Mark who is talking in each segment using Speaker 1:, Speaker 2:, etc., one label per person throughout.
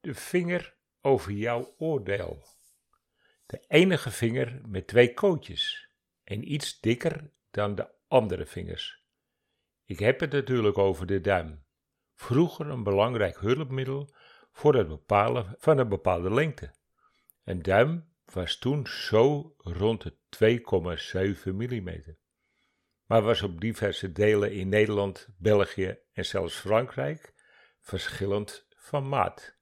Speaker 1: De vinger over jouw oordeel. De enige vinger met twee kootjes en iets dikker dan de andere vingers. Ik heb het natuurlijk over de duim. Vroeger een belangrijk hulpmiddel voor het bepalen van een bepaalde lengte. Een duim was toen zo rond de 2,7 mm. Maar was op diverse delen in Nederland, België en zelfs Frankrijk verschillend van maat.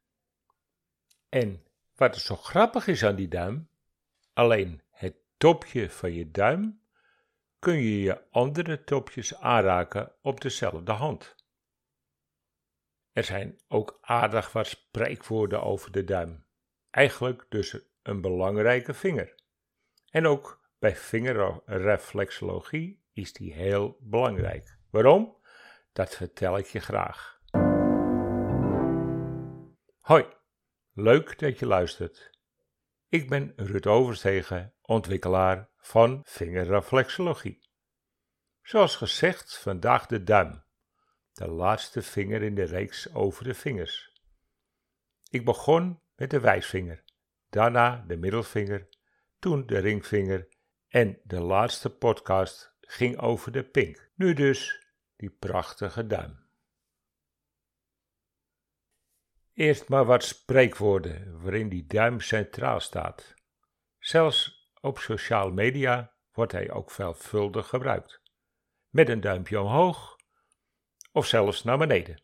Speaker 1: En wat er zo grappig is aan die duim, alleen het topje van je duim kun je je andere topjes aanraken op dezelfde hand. Er zijn ook aardig wat spreekwoorden over de duim. Eigenlijk dus een belangrijke vinger. En ook bij vingerreflexologie is die heel belangrijk. Waarom? Dat vertel ik je graag. Hoi, leuk dat je luistert. Ik ben Rut Overstegen, ontwikkelaar van vingerreflexologie. Zoals gezegd, vandaag de duim, de laatste vinger in de reeks over de vingers. Ik begon met de wijsvinger, daarna de middelvinger, toen de ringvinger en de laatste podcast ging over de pink. Nu dus die prachtige duim. Eerst maar wat spreekwoorden waarin die duim centraal staat. Zelfs op sociale media wordt hij ook veelvuldig gebruikt. Met een duimpje omhoog of zelfs naar beneden.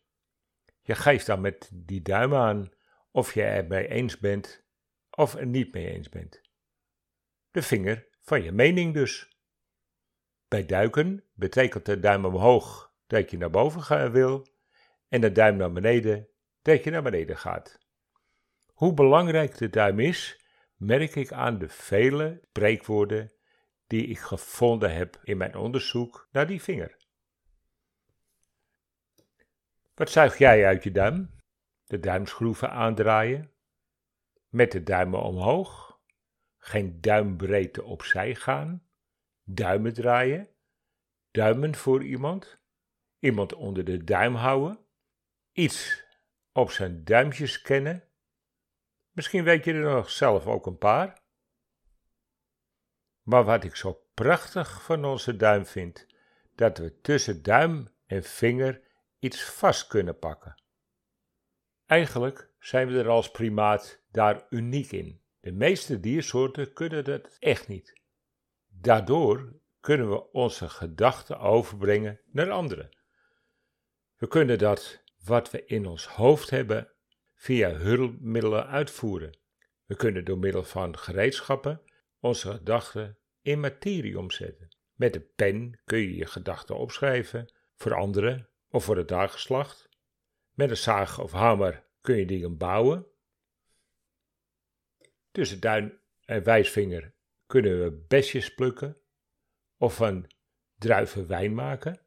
Speaker 1: Je geeft dan met die duim aan of je er mee eens bent of er niet mee eens bent. De vinger van je mening dus. Bij duiken betekent de duim omhoog dat je naar boven gaan wil en de duim naar beneden dat je naar beneden gaat. Hoe belangrijk de duim is, merk ik aan de vele spreekwoorden die ik gevonden heb in mijn onderzoek naar die vinger. Wat zuig jij uit je duim? De duimschroeven aandraaien? Met de duimen omhoog? Geen duimbreedte opzij gaan? Duimen draaien? Duimen voor iemand? Iemand onder de duim houden? Iets op zijn duimpjes kennen? Misschien weet je er nog zelf ook een paar. Maar wat ik zo prachtig van onze duim vind, dat we tussen duim en vinger iets vast kunnen pakken. Eigenlijk zijn we er als primaat daar uniek in. De meeste diersoorten kunnen dat echt niet. Daardoor kunnen we onze gedachten overbrengen naar anderen. We kunnen dat wat we in ons hoofd hebben via hulpmiddelen uitvoeren. We kunnen door middel van gereedschappen onze gedachten in materie omzetten. Met een pen kun je je gedachten opschrijven, veranderen of voor het daggeslacht. Met een zaag of hamer kun je dingen bouwen. Tussen duin en wijsvinger kunnen we besjes plukken of van druiven wijn maken.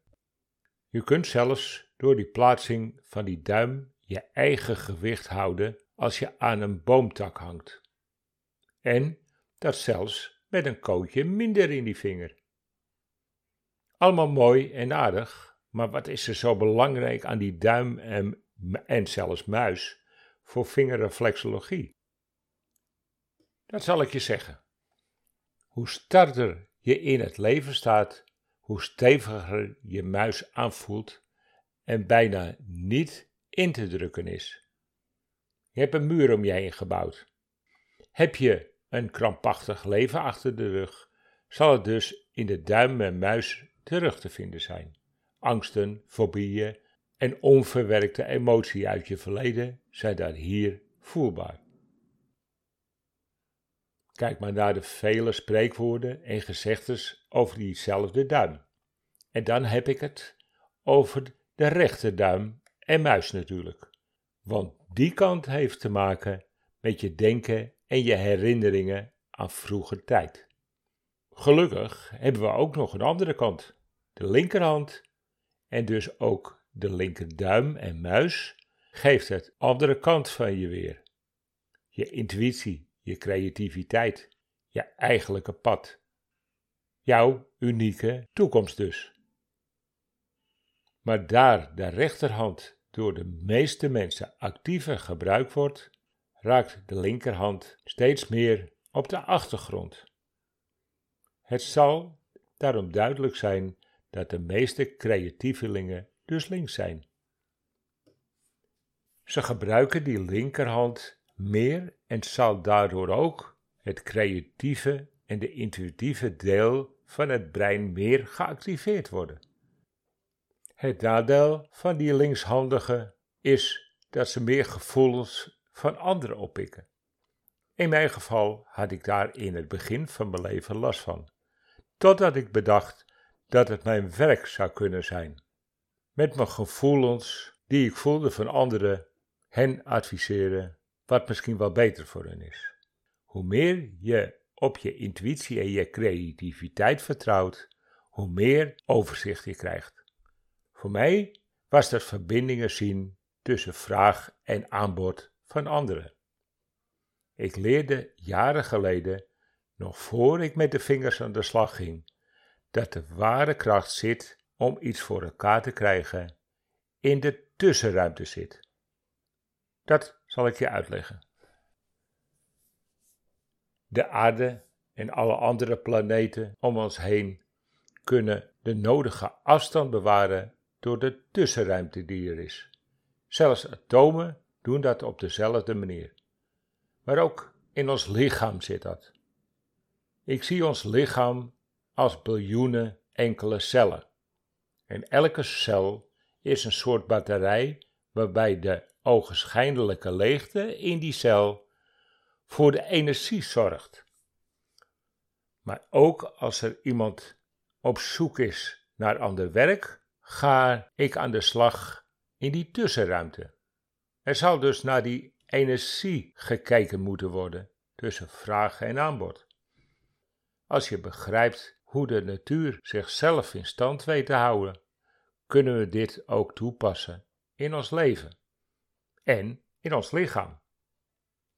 Speaker 1: Je kunt zelfs door die plaatsing van die duim je eigen gewicht houden als je aan een boomtak hangt. En dat zelfs met een kootje minder in die vinger. Allemaal mooi en aardig, maar wat is er zo belangrijk aan die duim en, en zelfs muis voor vingerreflexologie? Dat zal ik je zeggen. Hoe starter je in het leven staat, hoe steviger je muis aanvoelt en bijna niet in te drukken is. Je hebt een muur om je heen gebouwd. Heb je een krampachtig leven achter de rug, zal het dus in de duim en muis terug te vinden zijn. Angsten, fobieën en onverwerkte emotie uit je verleden zijn daar hier voelbaar. Kijk maar naar de vele spreekwoorden en gezegdes over diezelfde duim. En dan heb ik het over de rechterduim en muis natuurlijk. Want die kant heeft te maken met je denken en je herinneringen aan vroeger tijd. Gelukkig hebben we ook nog een andere kant, de linkerhand, en dus ook de linkerduim en muis geeft het andere kant van je weer. Je intuïtie, je creativiteit, je eigenlijke pad. Jouw unieke toekomst dus. Maar daar de rechterhand door de meeste mensen actiever gebruikt wordt, raakt de linkerhand steeds meer op de achtergrond. Het zal daarom duidelijk zijn dat de meeste creatievelingen dus links zijn. Ze gebruiken die linkerhand meer en zal daardoor ook het creatieve en de intuïtieve deel van het brein meer geactiveerd worden. Het nadeel van die linkshandigen is dat ze meer gevoelens van anderen oppikken. In mijn geval had ik daar in het begin van mijn leven last van, totdat ik bedacht dat het mijn werk zou kunnen zijn. Met mijn gevoelens die ik voelde van anderen, hen adviseren wat misschien wel beter voor hen is. Hoe meer je op je intuïtie en je creativiteit vertrouwt, hoe meer overzicht je krijgt. Voor mij was dat verbindingen zien tussen vraag en aanbod van anderen. Ik leerde jaren geleden, nog voor ik met de vingers aan de slag ging, dat de ware kracht zit om iets voor elkaar te krijgen in de tussenruimte zit. Dat zal ik je uitleggen. De aarde en alle andere planeten om ons heen kunnen de nodige afstand bewaren door de tussenruimte die er is. Zelfs atomen doen dat op dezelfde manier. Maar ook in ons lichaam zit dat. Ik zie ons lichaam als biljoenen enkele cellen. En elke cel is een soort batterij waarbij de ogenschijnlijke leegte in die cel voor de energie zorgt. Maar ook als er iemand op zoek is naar ander werk, ga ik aan de slag in die tussenruimte. Er zal dus naar die energie gekeken moeten worden tussen vraag en aanbod. Als je begrijpt hoe de natuur zichzelf in stand weet te houden, kunnen we dit ook toepassen in ons leven en in ons lichaam.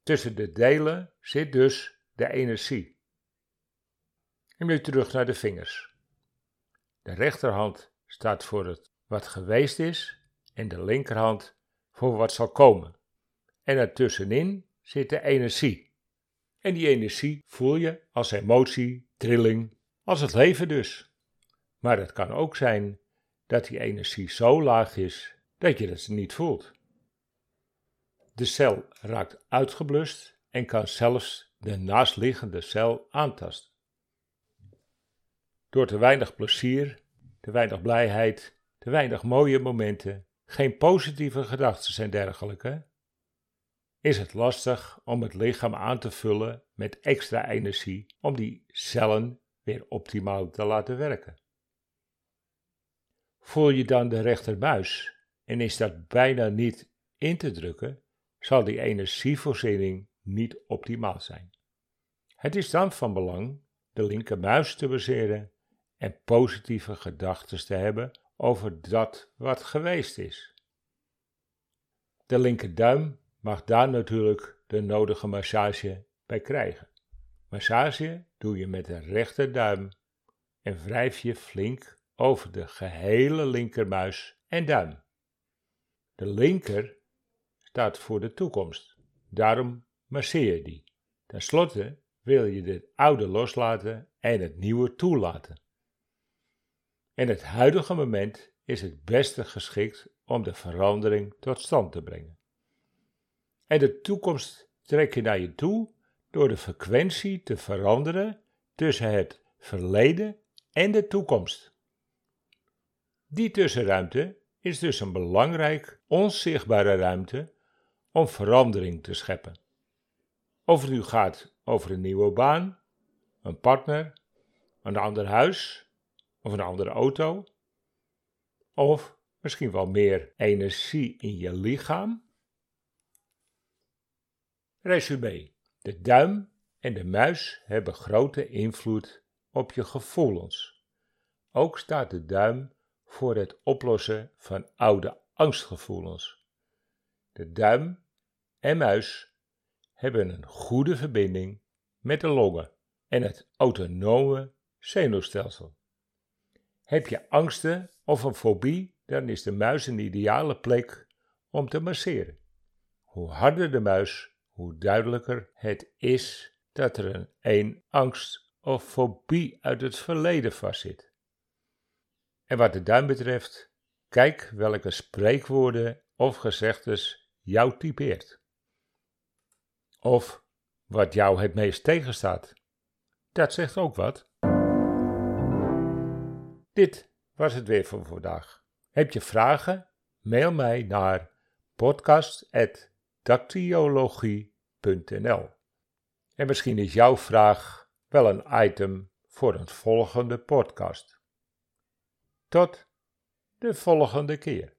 Speaker 1: Tussen de delen zit dus de energie. En nu terug naar de vingers. De rechterhand staat voor het wat geweest is en de linkerhand voor wat zal komen. En ertussenin zit de energie. En die energie voel je als emotie, trilling, als het leven dus. Maar het kan ook zijn dat die energie zo laag is dat je het niet voelt. De cel raakt uitgeblust en kan zelfs de naastliggende cel aantasten. Door te weinig plezier, te weinig blijheid, te weinig mooie momenten, geen positieve gedachten en dergelijke, is het lastig om het lichaam aan te vullen met extra energie om die cellen weer optimaal te laten werken. Voel je dan de rechterbuis en is dat bijna niet in te drukken, zal die energievoorziening niet optimaal zijn. Het is dan van belang de linkermuis te baseren en positieve gedachten te hebben over dat wat geweest is. De linkerduim mag daar natuurlijk de nodige massage bij krijgen. Massage doe je met de rechterduim en wrijf je flink over de gehele linkermuis en duim. De linker staat voor de toekomst, daarom masseer je die. Ten slotte wil je het oude loslaten en het nieuwe toelaten. En het huidige moment is het beste geschikt om de verandering tot stand te brengen. En de toekomst trek je naar je toe door de frequentie te veranderen tussen het verleden en de toekomst. Die tussenruimte is dus een belangrijk, onzichtbare ruimte om verandering te scheppen. Of het nu gaat over een nieuwe baan, een partner, een ander huis of een andere auto, of misschien wel meer energie in je lichaam. Resume: de duim en de muis hebben grote invloed op je gevoelens. Ook staat de duim voor het oplossen van oude angstgevoelens. De duim en muis hebben een goede verbinding met de longen en het autonome zenuwstelsel. Heb je angsten of een fobie, dan is de muis een ideale plek om te masseren. Hoe harder de muis, hoe duidelijker het is dat er een, een angst of fobie uit het verleden vastzit. En wat de duim betreft, kijk welke spreekwoorden of gezegdes jou typeert. Of wat jou het meest tegenstaat. Dat zegt ook wat. Dit was het weer voor vandaag. Heb je vragen? Mail mij naar podcast.dactyologie.nl En misschien is jouw vraag wel een item voor een volgende podcast. Tot de volgende keer.